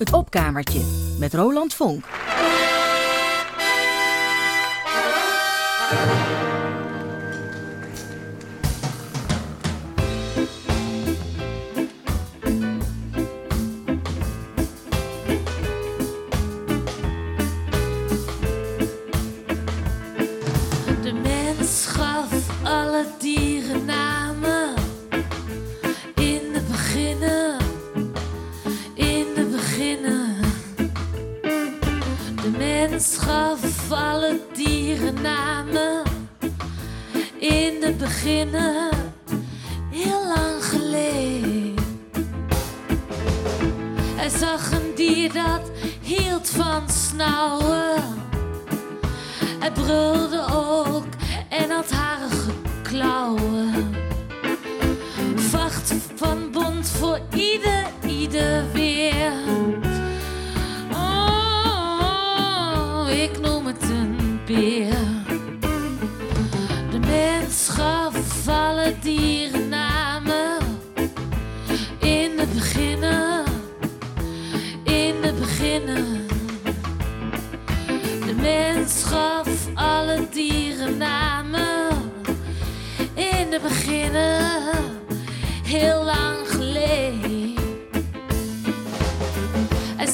Het opkamertje met Roland Vonk.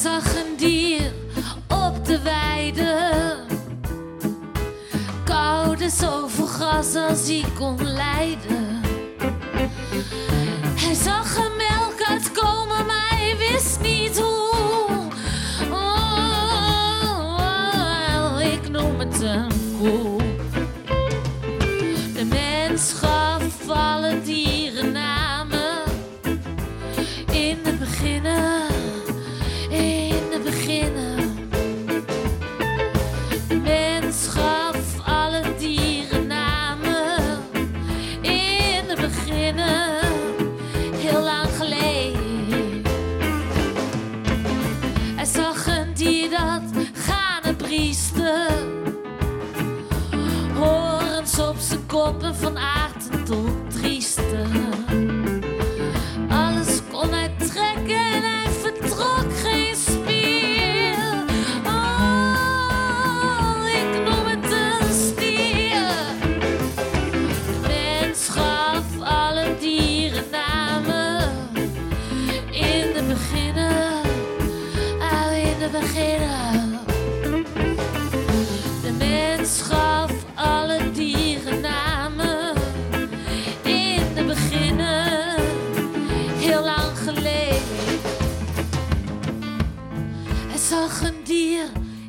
zag een dier op de weide. Koude zoveel gras als hij kon lijden.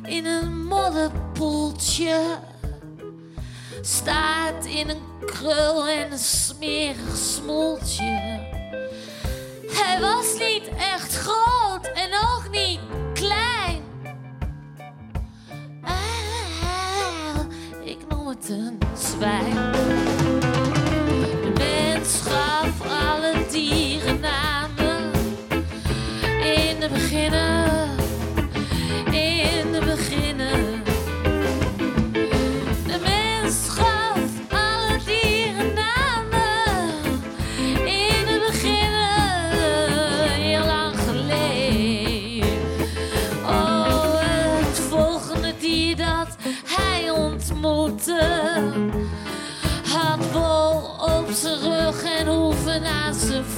in een modderpoeltje. Staat in een krul en een smerig smoltje. Hij was niet echt groot en ook niet klein. Ah, ik noem het een zwijn.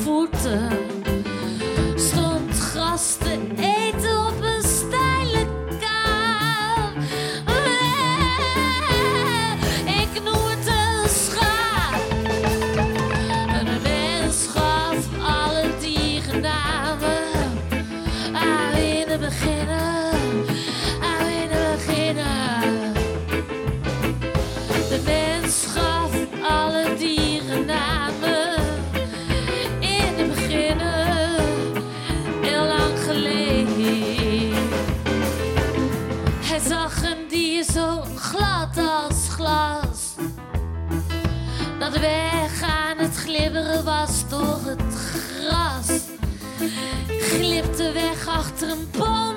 forte dat weg aan het glibberen was door het gras. Glipte weg achter een boom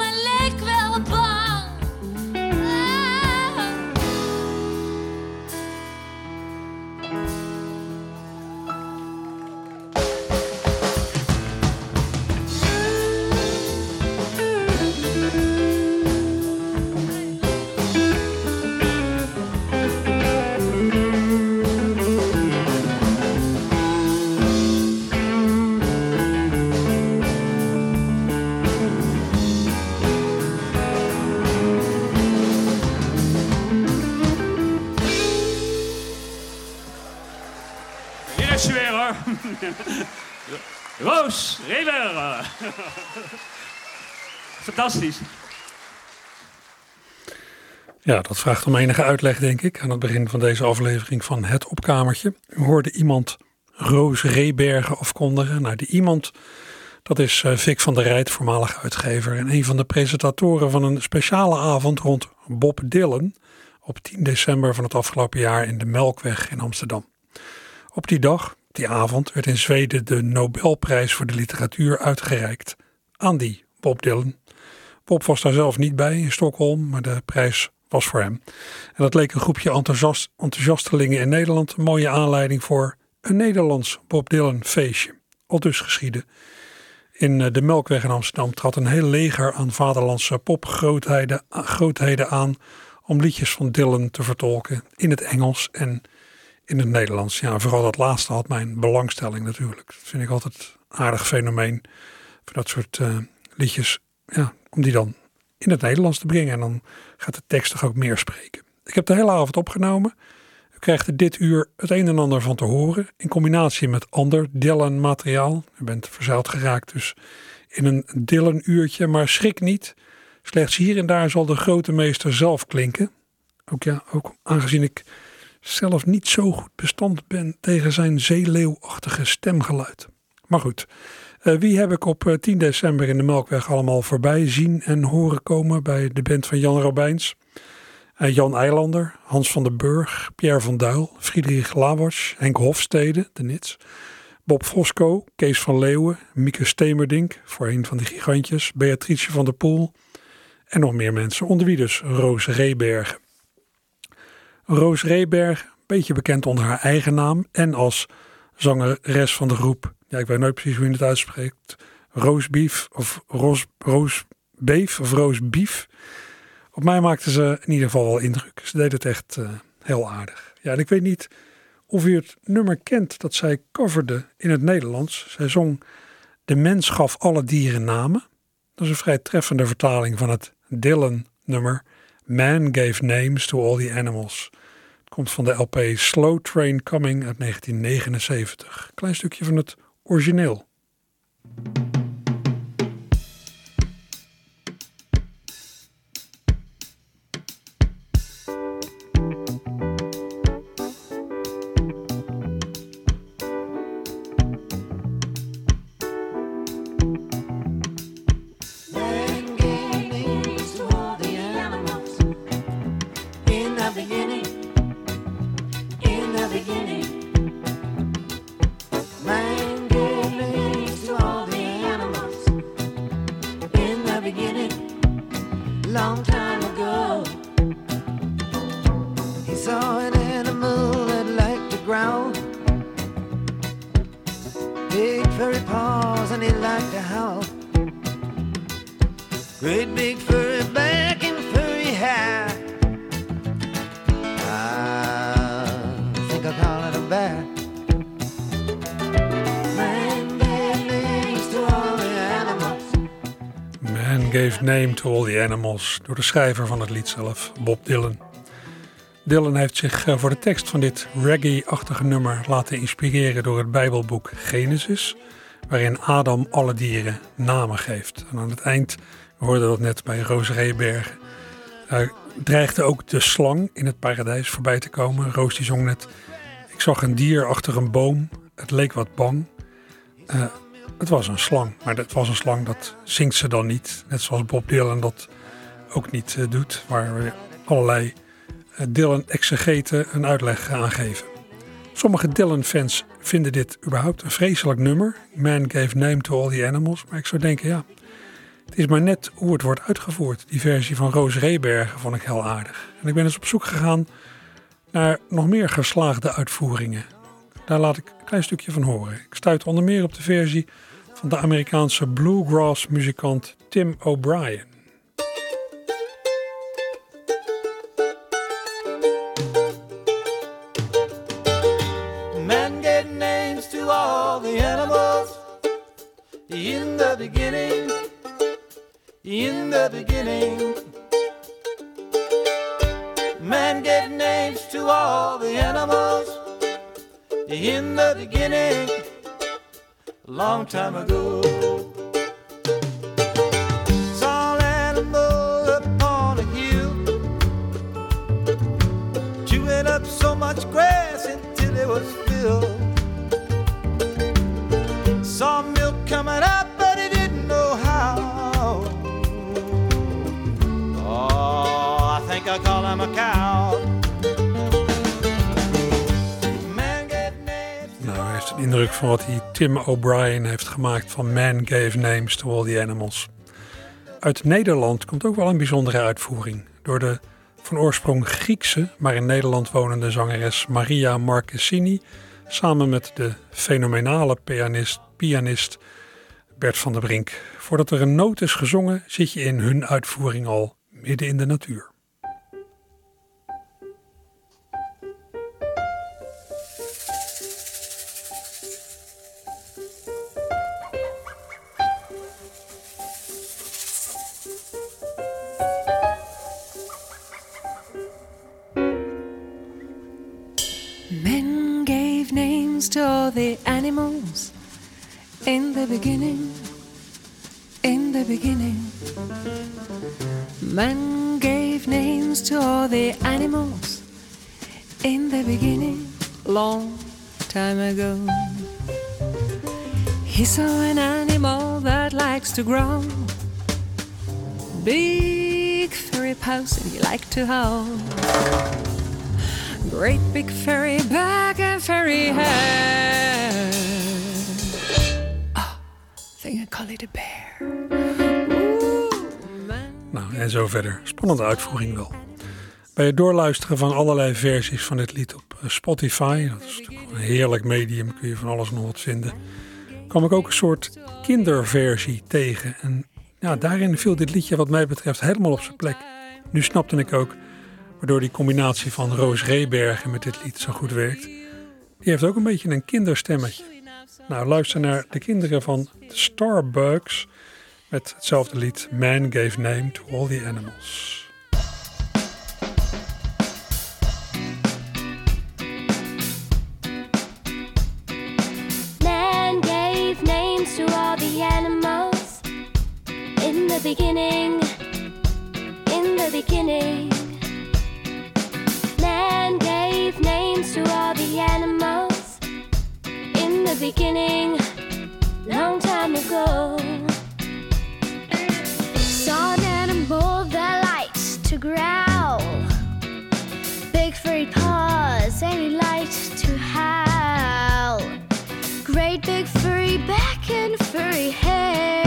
Roos Reber. Fantastisch. Ja, dat vraagt om enige uitleg, denk ik, aan het begin van deze aflevering van Het Opkamertje. U hoorde iemand Roos Rebergen afkondigen. Nou, die iemand, dat is uh, Vic van der Rijt, voormalig uitgever en een van de presentatoren van een speciale avond rond Bob Dylan op 10 december van het afgelopen jaar in de Melkweg in Amsterdam. Op die dag, die avond, werd in Zweden de Nobelprijs voor de literatuur uitgereikt aan die Bob Dylan. Bob was daar zelf niet bij in Stockholm, maar de prijs was voor hem. En dat leek een groepje enthousiast, enthousiastelingen in Nederland een mooie aanleiding voor een Nederlands Bob Dylan feestje. Al dus geschieden. In eh, de Melkweg in Amsterdam trad een heel leger aan vaderlandse popgrootheden aan om liedjes van Dylan te vertolken in het Engels en in het Nederlands. Ja, vooral dat laatste had mijn belangstelling natuurlijk. Dat vind ik altijd een aardig fenomeen voor dat soort uh, liedjes. Ja, om die dan in het Nederlands te brengen. En dan gaat de tekst toch ook meer spreken. Ik heb de hele avond opgenomen. U krijgt er dit uur het een en ander van te horen. In combinatie met ander Dylan materiaal. U bent verzeild geraakt dus in een Dylan uurtje. Maar schrik niet. Slechts hier en daar zal de grote meester zelf klinken. Ook ja, ook aangezien ik zelf niet zo goed bestand ben tegen zijn zeeleeuwachtige stemgeluid. Maar goed, uh, wie heb ik op 10 eh, december in de Melkweg allemaal voorbij zien en horen komen bij de band van Jan Robijns? Uh, Jan Eilander, Hans van der Burg, Pierre van Duil, Friedrich Lawasch, Henk Hofstede, de Nits, Bob Fosco, Kees van Leeuwen, Mieke Stemerdink, voorheen van de Gigantjes, Beatrice van der Poel en nog meer mensen, onder wie dus Roos Rebergen. Roos Reberg, een beetje bekend onder haar eigen naam en als zangeres van de groep ja, ik weet nooit precies hoe je het uitspreekt. Roosbeef of roos, roosbeef of roosbief. Op mij maakte ze in ieder geval wel indruk. Ze deed het echt uh, heel aardig. Ja, en ik weet niet of u het nummer kent dat zij coverde in het Nederlands. Zij zong De mens gaf alle dieren namen. Dat is een vrij treffende vertaling van het Dylan-nummer Man gave names to all the animals. Het komt van de LP Slow Train Coming uit 1979. Klein stukje van het origineel. To All the Animals door de schrijver van het lied zelf, Bob Dylan. Dylan heeft zich eh, voor de tekst van dit reggae-achtige nummer laten inspireren door het Bijbelboek Genesis, waarin Adam alle dieren namen geeft. En aan het eind, we hoorden dat net bij Roos Reebergen, dreigde ook de slang in het paradijs voorbij te komen. Roos die zong net, ik zag een dier achter een boom, het leek wat bang. Uh, het was een slang, maar het was een slang dat zingt ze dan niet. Net zoals Bob Dylan dat ook niet uh, doet, waar allerlei uh, Dylan-exegeten een uitleg aan geven. Sommige Dylan-fans vinden dit überhaupt een vreselijk nummer. Man gave name to all the animals. Maar ik zou denken, ja, het is maar net hoe het wordt uitgevoerd. Die versie van Roos Rebergen vond ik heel aardig. En ik ben eens op zoek gegaan naar nog meer geslaagde uitvoeringen. Daar laat ik een klein stukje van horen. Ik stuit onder meer op de versie van de Amerikaanse bluegrass muzikant Tim O'Brien. Man gave names to all the animals in the beginning, in the beginning. Man gave names to all the animals in the beginning. Long time ago. Saw an animal upon a hill, chewing up so much grass until it was filled. Saw milk coming out, but he didn't know how. Oh, I think I call him a cow. Indruk van wat hij Tim O'Brien heeft gemaakt van Man Gave Names to All the Animals. Uit Nederland komt ook wel een bijzondere uitvoering. Door de van oorsprong Griekse, maar in Nederland wonende zangeres Maria Marquesini. Samen met de fenomenale pianist, pianist Bert van der Brink. Voordat er een noot is gezongen, zit je in hun uitvoering al midden in de natuur. To all the animals in the beginning. In the beginning, Man gave names to all the animals in the beginning, long time ago. He saw an animal that likes to growl, big furry paws, and he liked to howl. Great big furry back and furry head. Oh, think I call it a bear. Nou, en zo verder. Spannende uitvoering wel. Bij het doorluisteren van allerlei versies van dit lied op eh, Spotify, dat is natuurlijk een heerlijk medium, kun je van alles nog wat vinden, kwam ik ook een soort kinderversie tegen. En ja, daarin viel dit liedje wat mij betreft helemaal op zijn plek. Nu snapte ik ook waardoor die combinatie van Roos Rebergen met dit lied zo goed werkt. Die heeft ook een beetje een kinderstemmetje. Nou, luister naar de kinderen van de Starbucks met hetzelfde lied Man Gave Name to All the Animals. Man gave names to all the animals in the beginning. In the beginning. Man gave names to all the animals in the beginning. Long time ago. Saw an animal that likes to growl. Big furry paws and he likes to howl. Great big furry back and furry hair.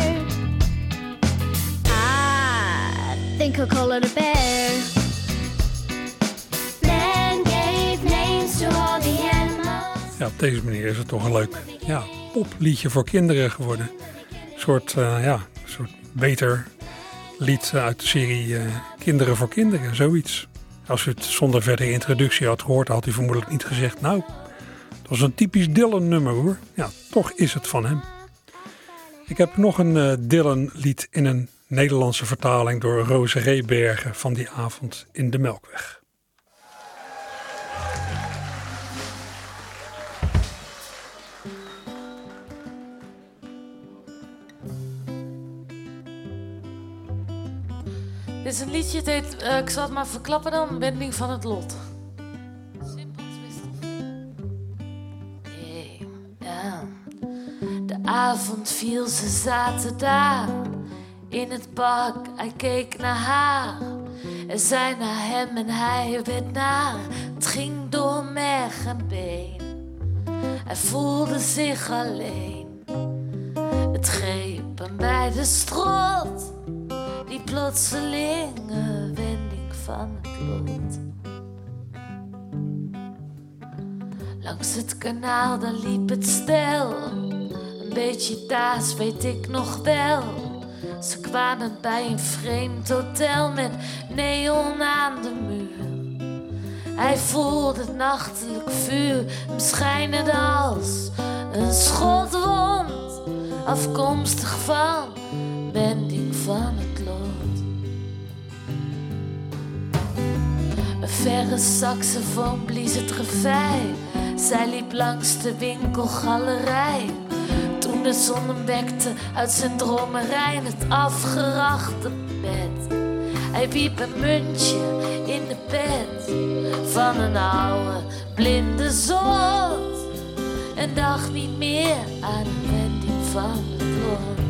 I think I'll call it a bear. Ja, op deze manier is het toch een leuk ja, popliedje voor kinderen geworden. Een soort, eh, ja, soort beter lied uit de serie eh, Kinderen voor Kinderen, zoiets. Als u het zonder verdere introductie had gehoord, had u vermoedelijk niet gezegd... nou, dat was een typisch Dylan-nummer hoor. Ja, toch is het van hem. Ik heb nog een eh, Dylan-lied in een Nederlandse vertaling... door Roos Rebergen van die avond in de Melkweg. Dit is een liedje, het eh, ik zal het maar verklappen dan, Wending van het Lot. Simpel. De avond viel, ze zaten daar in het park. Hij keek naar haar en zei naar hem en hij werd naar. Het ging door merg en been. Hij voelde zich alleen. Het greep hem bij de strot die plotselinge wending van het lot. Langs het kanaal, daar liep het stel. Een beetje daas, weet ik nog wel. Ze kwamen bij een vreemd hotel met neon aan de muur. Hij voelde het nachtelijk vuur hem schijnen als een schotwond, afkomstig van wending van het Een verre saxofoon blies het gevij. Zij liep langs de winkelgalerij. Toen de zon hem wekte uit zijn dromerij het afgerachte bed. Hij wiep een muntje in de pet van een oude blinde zot. En dacht niet meer aan de wending van het lot.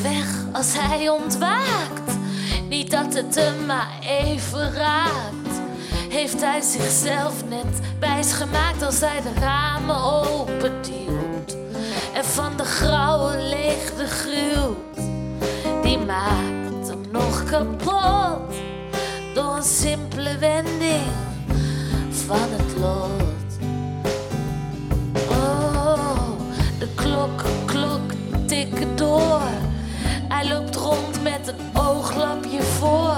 Weg als hij ontwaakt. Niet dat het hem maar even raakt. Heeft hij zichzelf net wijs gemaakt als hij de ramen openduwt. En van de grauwe leegte gruwt. Die maakt hem nog kapot. Door een simpele wending van het lot. Oh, de klok, klok tikken door. Hij loopt rond met een ooglapje voor.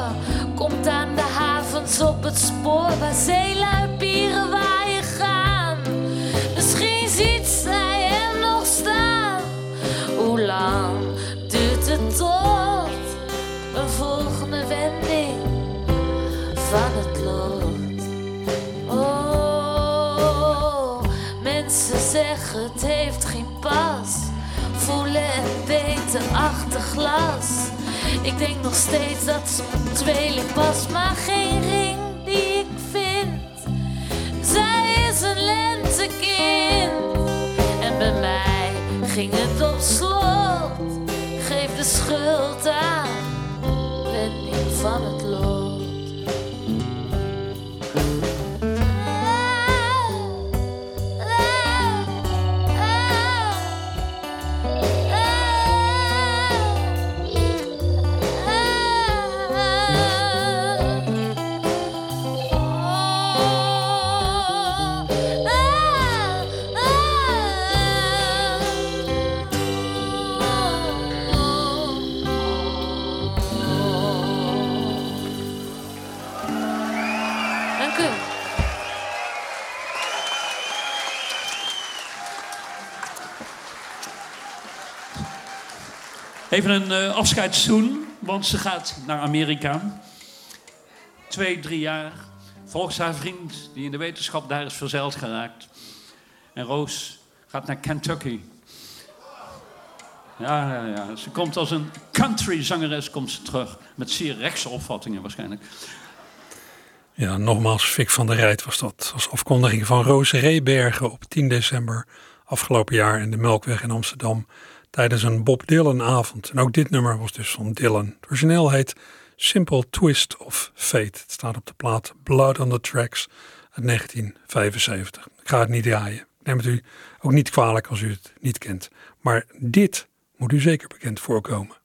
Komt aan de havens op het spoor waar zeelui pieren waaien gaan. Misschien ziet zij hem nog staan. Hoe lang duurt het tot een volgende wending van het lot? Oh, mensen zeggen het heeft geen pas. Voelen en weten achter glas. Ik denk nog steeds dat ze mijn tweeling was, maar geen ring die ik vind. Zij is een lentekind. En bij mij ging het op slot. Geef de schuld aan, wending van het lot. Even een eh, afscheidszoen, want ze gaat naar Amerika. Twee, drie jaar. Volgens haar vriend, die in de wetenschap daar is verzeild geraakt. En Roos gaat naar Kentucky. Ja, ja, ja. Ze komt als een country zangeres komt ze terug. Met zeer rechtse opvattingen waarschijnlijk. Ja, nogmaals, Fik van der Rijt was dat. Als afkondiging van Roos Reebergen op 10 december afgelopen jaar in de Melkweg in Amsterdam. Tijdens een Bob Dylan avond. En ook dit nummer was dus van Dylan. Het origineel heet Simple Twist of Fate. Het staat op de plaat Blood on the Tracks uit 1975. Ik ga het niet draaien. Ik neem het u ook niet kwalijk als u het niet kent. Maar dit moet u zeker bekend voorkomen.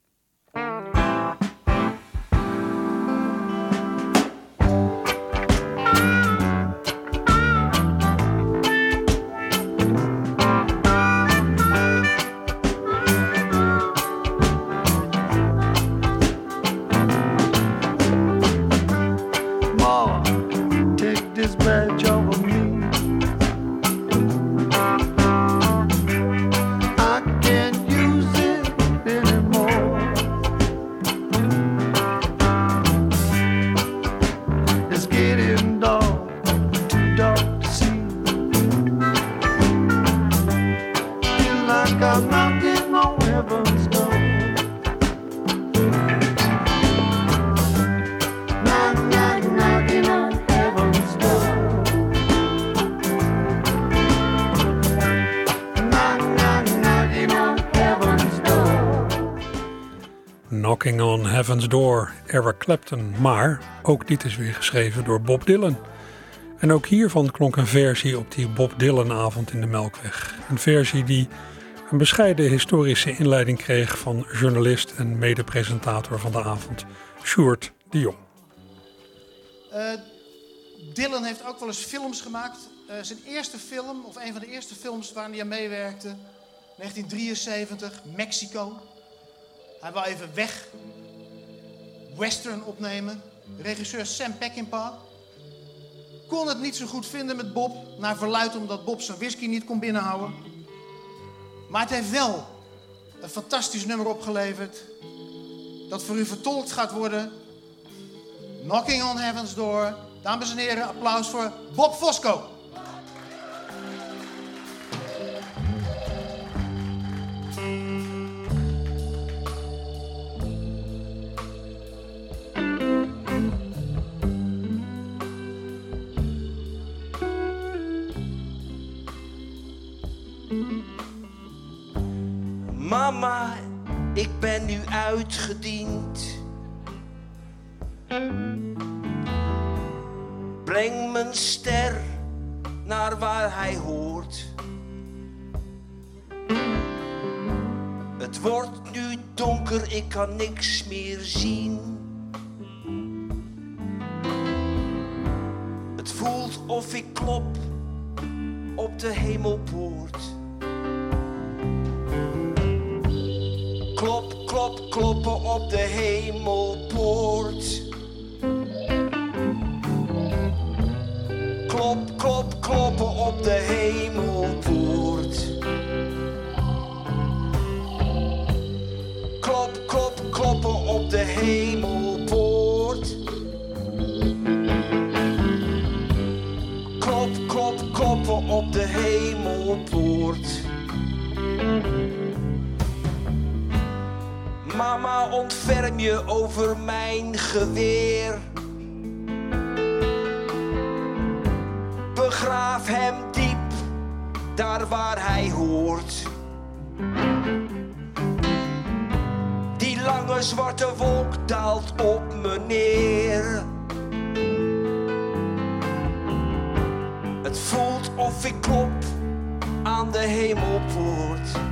Maar ook dit is weer geschreven door Bob Dylan. En ook hiervan klonk een versie op die Bob Dylan avond in de Melkweg. Een versie die een bescheiden historische inleiding kreeg van journalist en medepresentator van de avond, Sjoerd de Jong. Eh, Dylan heeft ook wel eens films gemaakt. Eh, zijn eerste film, of een van de eerste films waar hij aan meewerkte, 1973, Mexico. Hij wou even weg. Western opnemen. Regisseur Sam Peckinpah kon het niet zo goed vinden met Bob. Naar verluid omdat Bob zijn whisky niet kon binnenhouden. Maar het heeft wel een fantastisch nummer opgeleverd. Dat voor u vertolkt gaat worden. Knocking on Heaven's Door. Dames en heren, applaus voor Bob Fosco. Mama, ik ben nu uitgediend. Breng mijn ster naar waar hij hoort. Het wordt nu donker, ik kan niks meer zien. Het voelt of ik klop op de hemelpoort. Klop, klop, kloppen op de hemelpoort. Klop, klop, kloppen op de hemelpoort. Klop, klop, kloppen op de hemelpoort. Klop, klop, kloppen op de hemelpoort. Mama, ontferm je over mijn geweer. Begraaf hem diep, daar waar hij hoort. Die lange zwarte wolk daalt op me neer. Het voelt of ik klop aan de hemelpoort.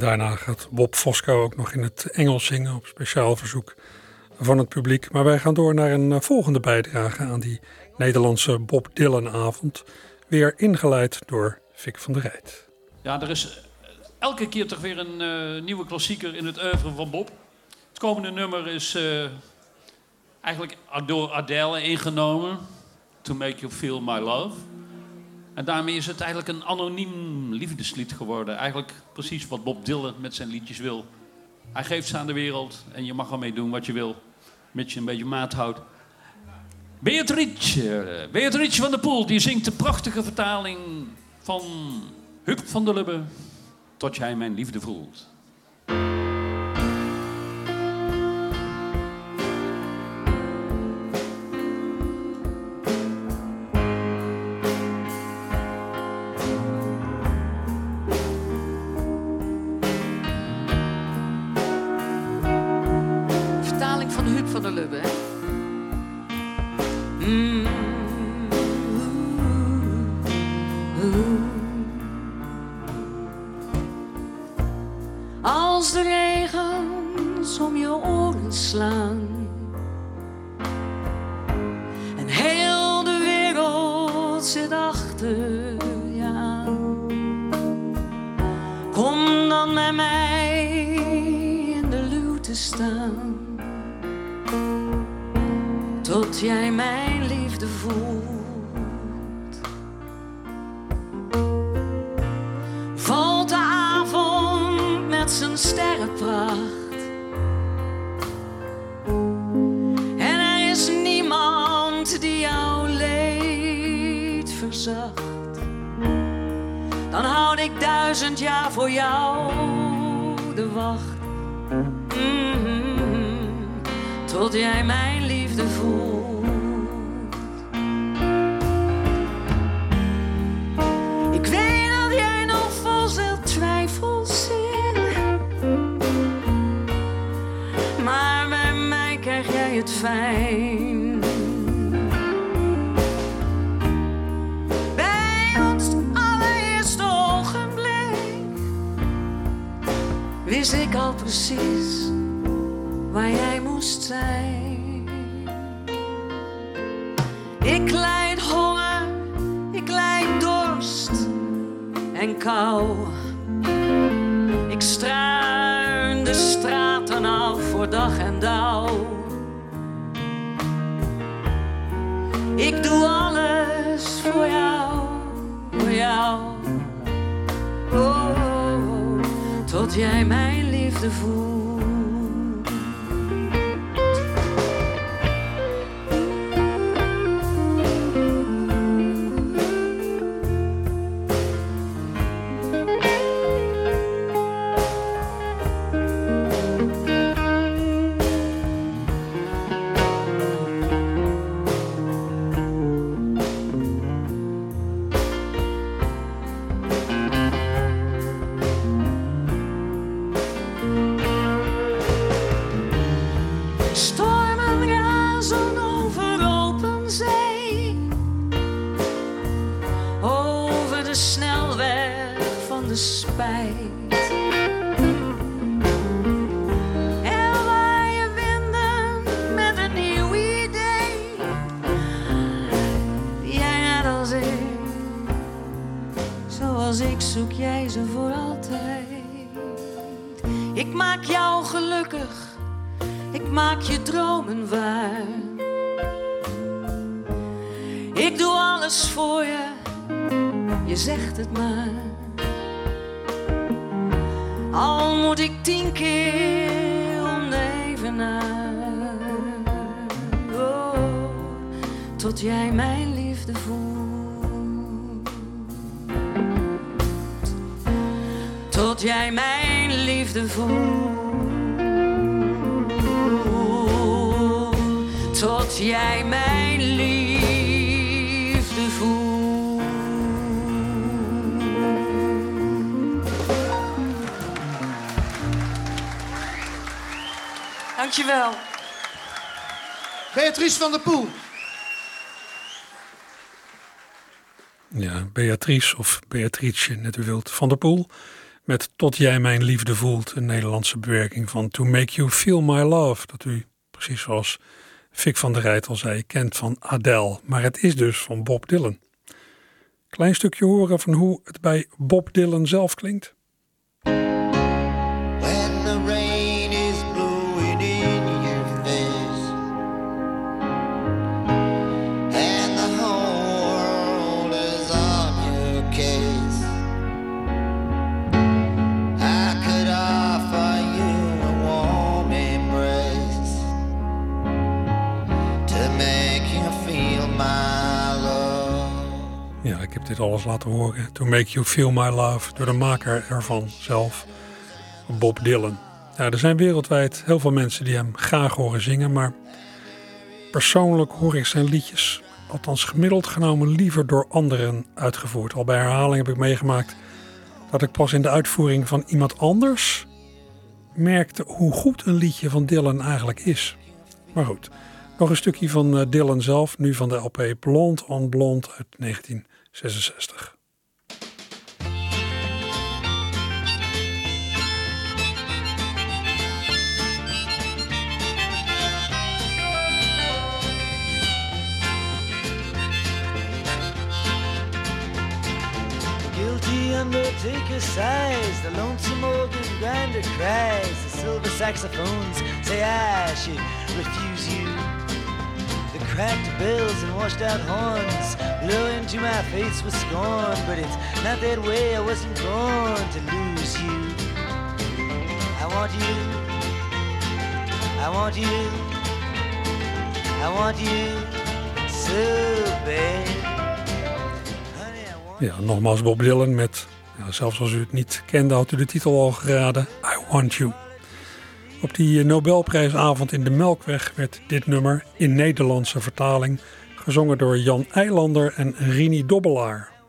Daarna gaat Bob Fosco ook nog in het Engels zingen op speciaal verzoek van het publiek. Maar wij gaan door naar een eh, volgende bijdrage aan die Nederlandse Bob Dylan-avond. Weer ingeleid door Vic van der Rijt. Ja, er is elke keer toch weer een eh, nieuwe klassieker in het oeuvre van Bob. Het komende nummer is eh, eigenlijk door Adele ingenomen. To Make You Feel My Love. En daarmee is het eigenlijk een anoniem liefdeslied geworden. Eigenlijk precies wat Bob Dylan met zijn liedjes wil. Hij geeft ze aan de wereld en je mag ermee doen wat je wil. Mits je een beetje maat houdt. Beatrice, eh, Beatrice van der Poel, die zingt de prachtige vertaling van Huub van der Lubbe. Tot jij mijn liefde voelt. Staan tot jij mijn liefde voelt. Valt de avond met zijn sterrenpracht. En er is niemand die jouw leed verzacht. Dan houd ik duizend jaar voor jou de wacht. Dat jij mijn liefde voelt. Ik weet dat jij nog vol zult twijfels maar bij mij krijg jij het fijn. wist ik al precies waar jij zijn. Ik leid honger, ik leid dorst en kou. Ik struin de straten af voor dag en dauw. Ik doe alles voor jou, voor jou. Oh, tot jij mijn liefde voelt. Tot jij mijn liefde voelt. Dankjewel. Beatrice van der Poel. Ja, Beatrice of Beatrice, net u wilt, van der Poel. Met Tot jij mijn liefde voelt, een Nederlandse bewerking van To Make You Feel My Love. Dat u, precies zoals Fik van der Rijt al zei, kent van Adele. Maar het is dus van Bob Dylan. Klein stukje horen van hoe het bij Bob Dylan zelf klinkt. ik heb dit alles laten horen. To Make You Feel My Love door de maker ervan zelf, Bob Dylan. Nou, er zijn wereldwijd heel veel mensen die hem graag horen zingen, maar persoonlijk hoor ik zijn liedjes, althans gemiddeld genomen, liever door anderen uitgevoerd. Al bij herhaling heb ik meegemaakt dat ik pas in de uitvoering van iemand anders merkte hoe goed een liedje van Dylan eigenlijk is. Maar goed, nog een stukje van eh, Dylan zelf, nu van de LP Blond on Blond uit 19. 66. undertaker sighs, the lonesome organ grinder cries, the silver saxophones say I should refuse you. The cracked bells and washed out horns blow into my face with scorn, but it's not that way, I wasn't born to lose you. I want you, I want you, I want you so bad. Ja, nogmaals Bob Dylan met, ja, zelfs als u het niet kende, had u de titel al geraden, I Want You. Op die eh, Nobelprijsavond in de Melkweg werd dit nummer in Nederlandse vertaling gezongen door Jan Eilander en Rini Dobbelaar.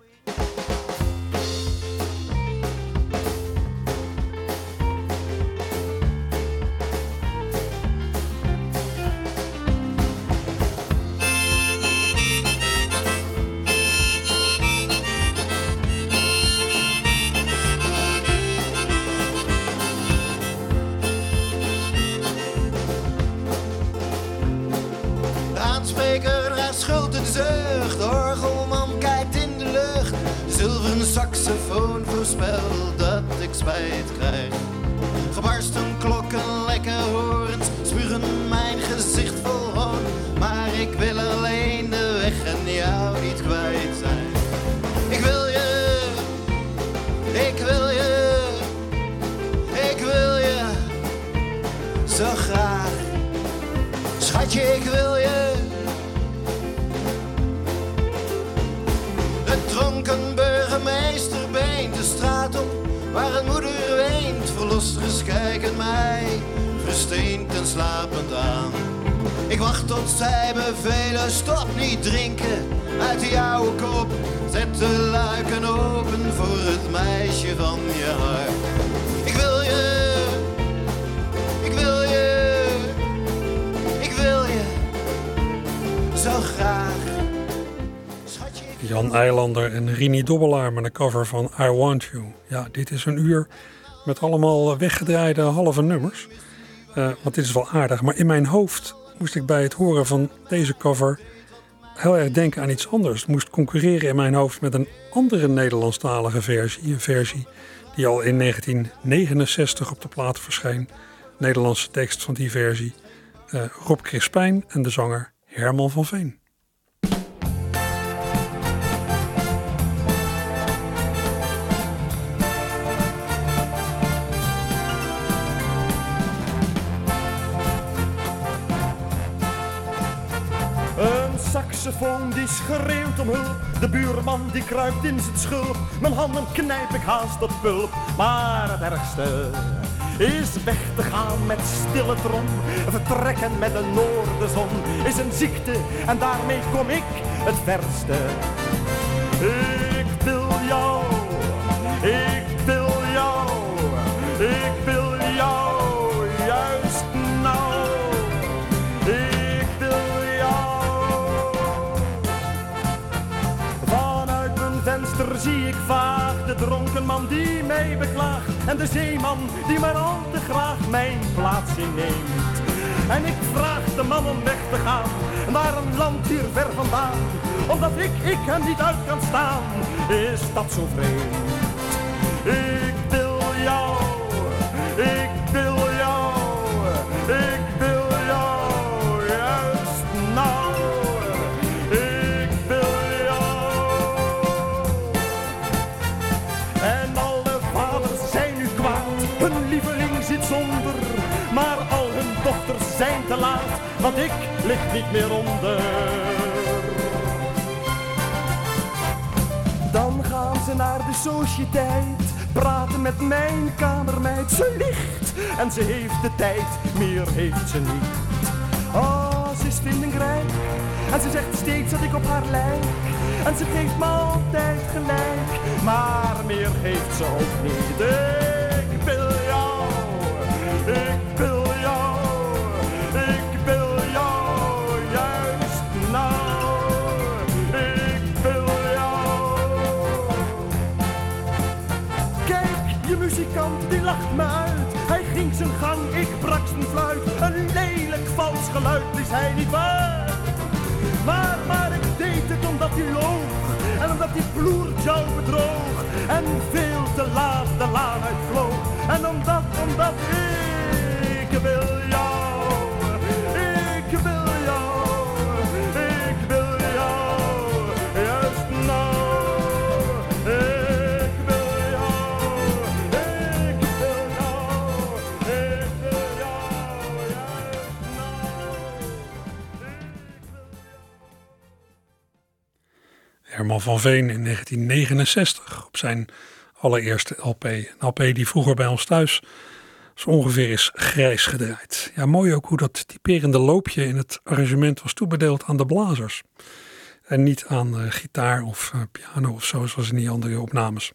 Mij versteend en slapend aan. Ik wacht tot zij bevelen, stop niet drinken uit die oude kop. Zet de luiken open voor het meisje van je hart. Ik wil je, ik wil je, ik wil je zo graag. Jan Eilander en Rini Dobbelaar met een cover van I Want You. Ja, dit is een uur met allemaal weggedraaide halve nummers. Eh, want dit is wel aardig, maar in mijn hoofd moest ik bij het horen van deze cover heel erg denken aan iets anders. Het moest concurreren in mijn hoofd met een andere Nederlandstalige versie. Een versie die al in 1969 op de plaat verscheen. Nederlandse tekst van die versie. Eh, Rob Crispijn en de zanger Herman van Veen. Saxofoon die schreeuwt om hulp. De buurman die kruipt in zijn schulp. Mijn handen knijp ik haast tot pulp. Maar het ergste is weg te gaan met stille trom. Vertrekken met de noordenzon is een ziekte en daarmee kom ik het verste. De dronken man die mij beklaagt. En de zeeman die maar al te graag mijn plaats inneemt. En ik vraag de man om weg te gaan naar een land hier ver vandaan. Omdat ik, ik hem niet uit kan staan, is dat zo vreemd. Ik wil jou, ik wil jou, want ik lig niet meer onder. Dan gaan ze naar de sociëteit, praten met mijn kamermeid. Ze ligt en ze heeft de tijd, meer heeft ze niet. Oh, ze is vindingrijk en ze zegt steeds dat ik op haar lijk. En ze geeft me altijd gelijk, maar meer geeft ze ook niet. Geluid is hij niet waard. Maar, maar ik deed het omdat hij loog. En omdat die ploert jou bedroog. En veel te laat de laan uitvloog. En omdat, omdat ik wil jou. Herman van Veen in 1969 op zijn allereerste LP. Een LP die vroeger bij ons thuis zo ongeveer is grijs gedraaid. Ja, mooi ook hoe dat typerende loopje in het arrangement was toebedeeld aan de blazers. En niet aan eh, gitaar of eh, piano of zo, zoals in die andere opnames.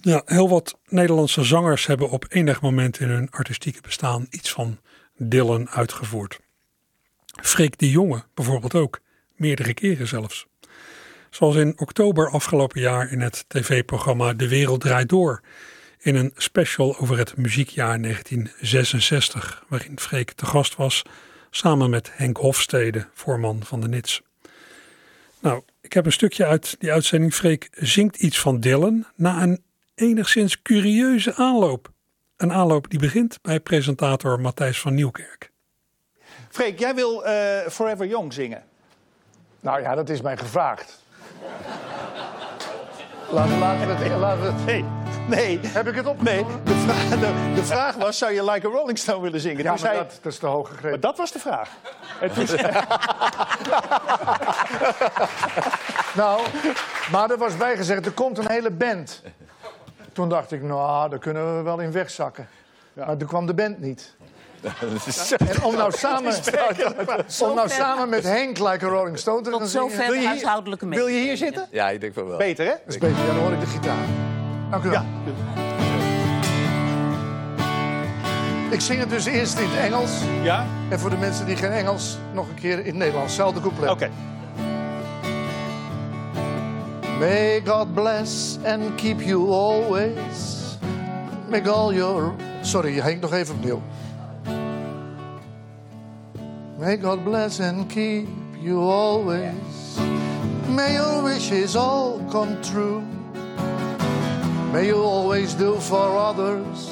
Ja, heel wat Nederlandse zangers hebben op enig moment in hun artistieke bestaan iets van Dylan uitgevoerd. Freek de Jonge bijvoorbeeld ook, meerdere keren zelfs. Zoals in oktober afgelopen jaar in het tv-programma De Wereld Draait Door. In een special over het muziekjaar 1966, waarin Freek te gast was samen met Henk Hofstede, voorman van de NITS. Nou, Ik heb een stukje uit die uitzending. Freek zingt iets van Dylan na een enigszins curieuze aanloop. Een aanloop die begint bij presentator Matthijs van Nieuwkerk. Freek, jij wil eh, Forever Young zingen. Nou ja, dat is mij gevraagd. Laten, laten we het... Laten we het... Nee, nee. Heb ik het op? Nee, de vraag, de, de vraag was, zou je Like a Rolling Stone willen zingen? Ja, maar zei- dat, dat is te hoog gegrepen. maar dat was de vraag. En toen zei- Nou, maar er was bijgezegd, er komt een hele band. Toen dacht ik, nou, daar kunnen we wel in wegzakken. Maar toen kwam de band niet. En om nou samen, om nou samen met Henk Like a Rolling Stone te gaan Tot zingen... zover de huishoudelijke wil je mensen. hier zitten? Ja, ik denk van wel. Beter, hè? Dat is beter, ja, dan hoor ik de gitaar. Dank u wel. Ja. Ik zing het dus eerst in het Engels. Ja? En voor de mensen die geen Engels, nog een keer in het Nederlands. Zelfde couplet. Oké. May God bless and keep you always. Make all your... Sorry, Henk, nog even opnieuw. May God bless and keep you always. May your wishes all come true. May you always do for others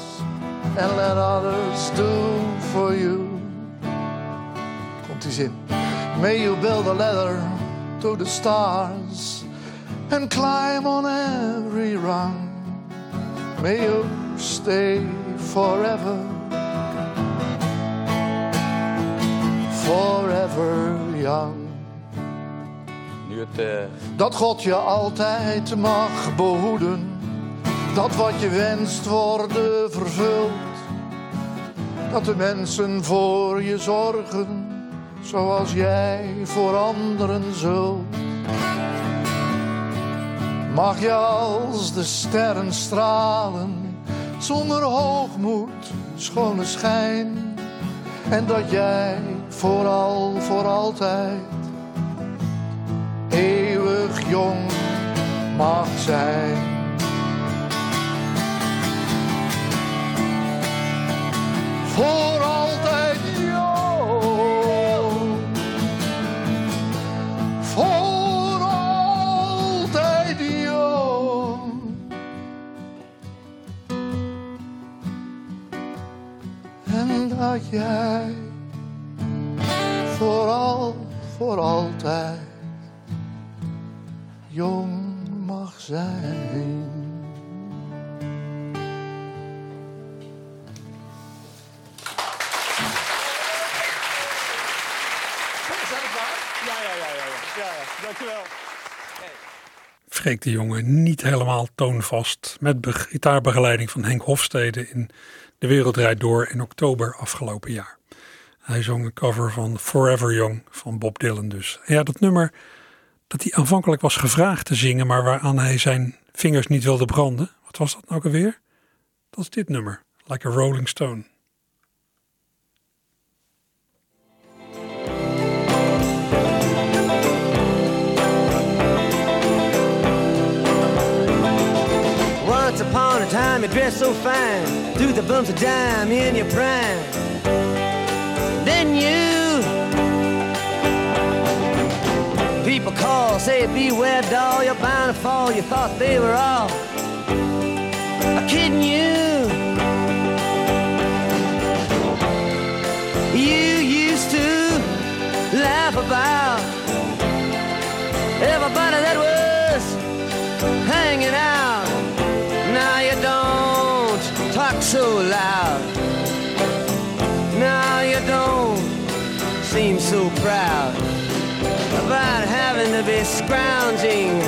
and let others do for you. Komt die zin. May you build a ladder to the stars and climb on every rung. May you stay forever, forever young. Nu het... eh, Dat God je altijd mag behoeden. Dat wat je wenst worden vervuld. Dat de mensen voor je zorgen. Zoals jij voor anderen zult. Mag je als de sterren stralen. Zonder hoogmoed, schone schijn. En dat jij vooral voor altijd eeuwig jong mag zijn. Voor altijd jong. Voor altijd jong. En dat jij vooral voor altijd jong mag zijn. Ja, ja, ja, ja, ja. ja, ja. Dankjewel. Freek de Jonge niet helemaal toonvast met be- gitaarbegeleiding van Henk Hofstede in De Wereld Draait Door in oktober afgelopen jaar. Hij zong een cover van Forever Young van Bob Dylan dus. Ja, dat nummer dat hij aanvankelijk was gevraagd te zingen, maar waaraan hij zijn vingers niet wilde branden. Wat was dat nou alweer? Dat is dit nummer, Like a Rolling Stone. Once upon a time you dressed so fine, threw the bumps of dime in your prime. Then you, people call, say beware doll, you're bound to fall. You thought they were all kidding you. You used to laugh about everybody that was hanging out. Now you don't talk so loud. Seem so proud about having to be scrounging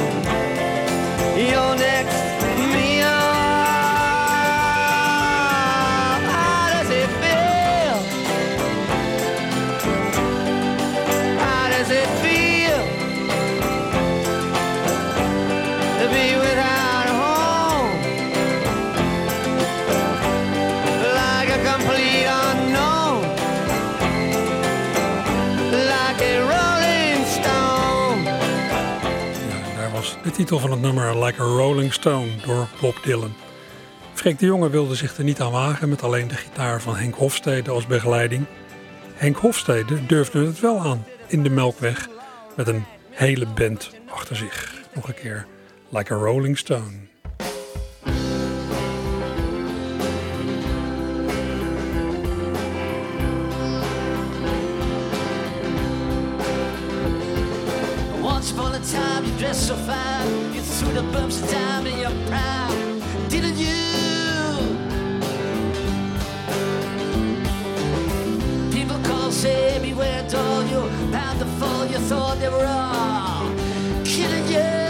titel van het nummer Like a Rolling Stone door Bob Dylan. Freek de Jonge wilde zich er niet aan wagen met alleen de gitaar van Henk Hofstede als begeleiding. Henk Hofstede durfde het wel aan in de Melkweg met een hele band. achter zich. Nog een keer Like a Rolling Stone. So fine. The bumps of time in your prime, didn't you? People call, say, beware, doll. You bound to fall. You thought they were all killing. You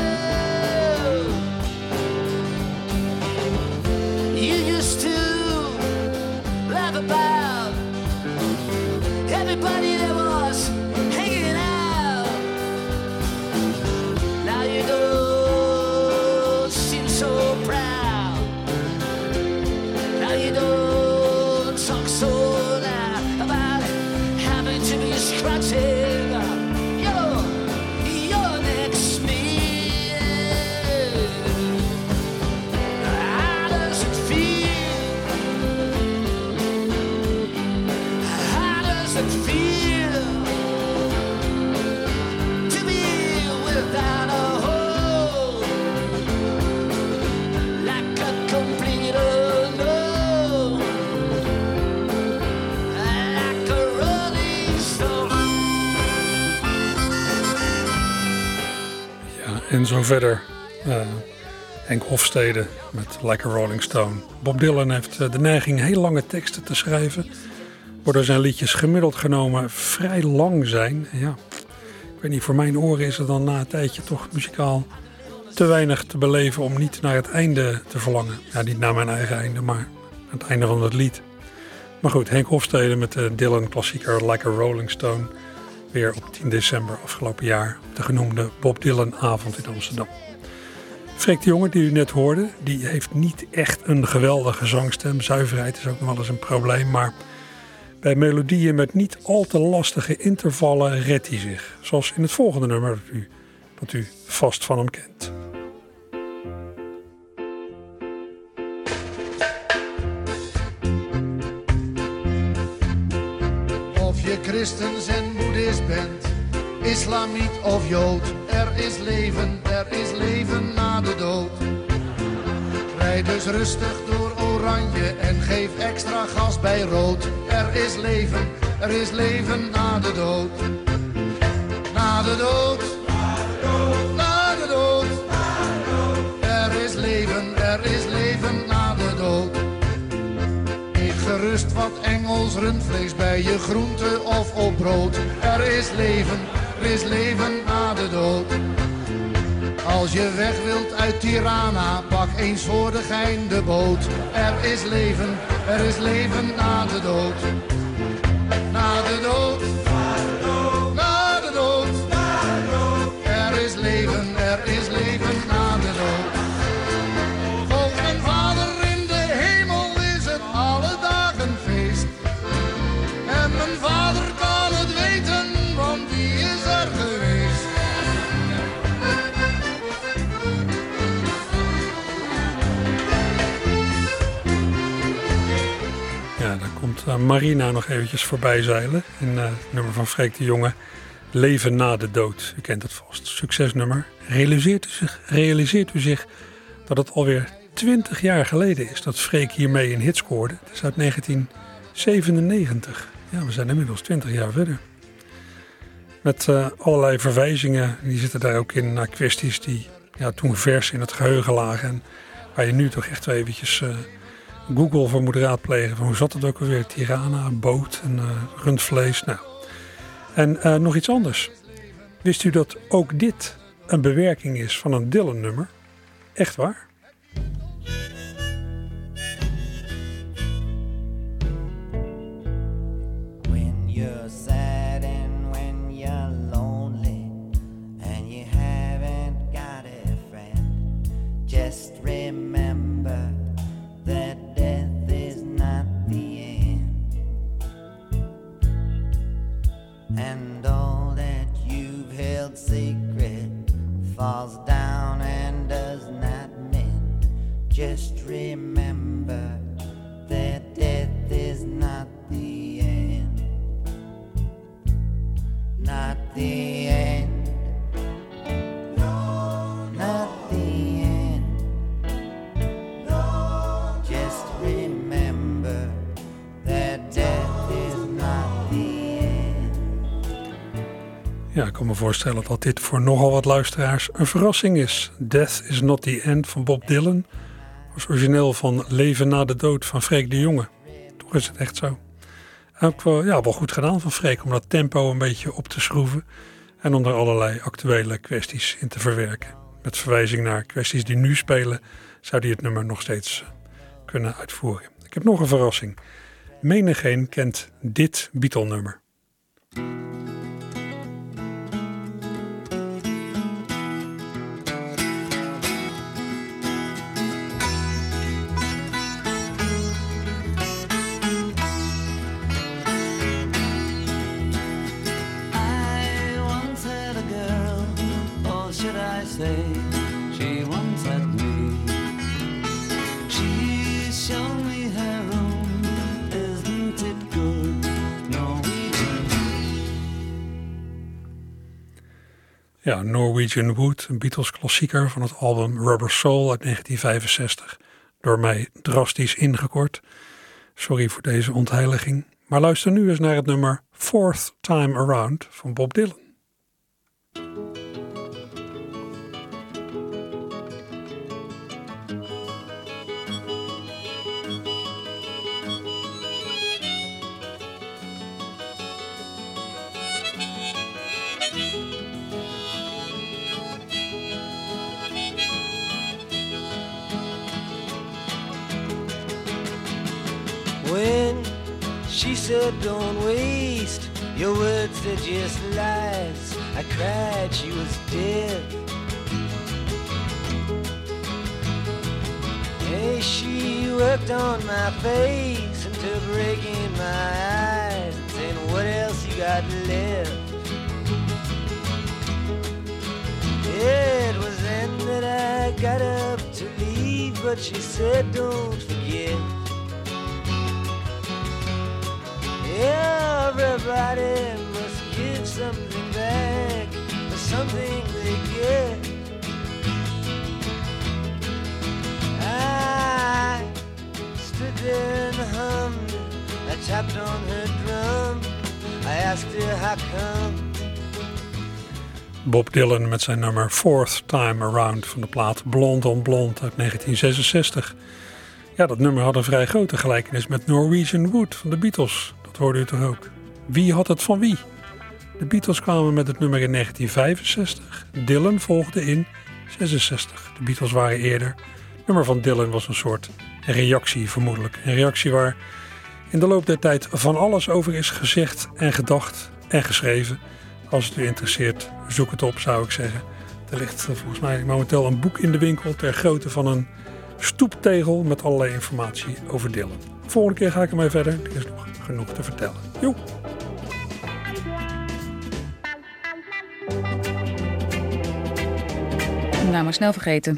verder. eh Henk Hofstede met Like a Rolling Stone. Bob Dylan heeft eh, de neiging heel lange teksten te schrijven. Waardoor zijn liedjes gemiddeld genomen vrij lang zijn. Ja, ik weet niet, voor mijn oren is het dan na een tijdje toch muzikaal te weinig te beleven om niet naar het einde te verlangen. Ja, niet naar mijn eigen einde, maar het einde van het lied. Maar goed, Henk Hofstede met de Dylan klassieker Like a Rolling Stone. Weer op 10 december afgelopen jaar op de genoemde Bob Dylan avond in Amsterdam. Freek de jongen die u net hoorde, die heeft niet echt een geweldige zangstem. Zuiverheid is ook nog wel eens een probleem, maar bij melodieën met niet al te lastige intervallen redt hij zich. Zoals in het volgende nummer u, dat u vast van hem kent. Christens en boeddhist bent, islamiet of jood. Er is leven, er is leven na de dood. Rijd dus rustig door oranje en geef extra gas bij rood. Er is leven, er is leven na de dood. Na de dood. Wat Engels rundvlees bij je groente of op brood. Er is leven, er is leven na de dood. Als je weg wilt uit Tirana, pak eens voor de gein de boot. Er is leven, er is leven na de dood. Na de dood. Na de dood. Er is leven, er is leven eh, Marina nog eventjes voorbij zeilen. In eh, het nummer van Freek de Jonge. Leven na de dood. U kent het vast. Succesnummer. Realiseert u zich, realiseert u zich dat het alweer 20 jaar geleden is dat Freek hiermee een hit scoorde. Het is uit 1997. Ja, we zijn inmiddels 20 jaar verder. Met eh, allerlei verwijzingen. Die zitten daar ook in naar kwesties die ja, toen vers in het geheugen lagen. En waar je nu toch echt wel eventjes Google voor moet raadplegen. Van hoe zat het ook alweer? Tirana, boot en eh, rundvlees. Nou. En eh, nog iets anders. Wist u dat ook dit een bewerking is van een Dylan-nummer? Echt waar? Kan me voorstellen dat dit voor nogal wat luisteraars een verrassing is. Death is not the end van Bob Dylan was origineel van Leven na de dood van Freek de Jonge. Toch is het echt zo. Ook wel, ja, wel goed gedaan van Freek om dat tempo een beetje op te schroeven. En om er allerlei actuele kwesties in te verwerken. Met verwijzing naar kwesties die nu spelen, zou hij het nummer nog steeds eh, kunnen uitvoeren. Ik heb nog een verrassing. Menigeen kent dit Beatle-nummer. Ja, Norwegian Wood, een Beatles klassieker van het album Rubber Soul uit 1965. Door mij drastisch ingekort. Sorry voor deze ontheiliging. Maar luister nu eens naar het nummer Fourth Time Around van Bob Dylan. Said, Don't waste your words, they're just lies. I cried, she was dead. Hey, she worked on my face until breaking my eyes and saying, What else you got left? It was then that I got up to leave, but she said, Don't forget. Everybody must give something back for something they get. I stood there and hummed. I tapped on her drum. I asked her how come. Bob Dylan met zijn nummer Fourth Time Around van de plaat Blond on Blond uit 1966. Ja, dat nummer had een vrij grote gelijkenis met Norwegian Wood van de Beatles. Hoorde u toch ook? Wie had het van wie? De Beatles kwamen met het nummer in 1965. Dylan volgde in 66. De Beatles waren eerder. Het nummer van Dylan was een soort reactie vermoedelijk. Een reactie waar in de loop der tijd van alles over is gezegd en gedacht en geschreven. Als het u interesseert, zoek het op zou ik zeggen. Er ligt eh, volgens mij momenteel een boek in de winkel ter grootte van een stoeptegel met allerlei informatie over Dylan. Volgende keer ga ik ermee verder. Er is nog genoeg te vertellen. Joe! Nou, maar snel vergeten.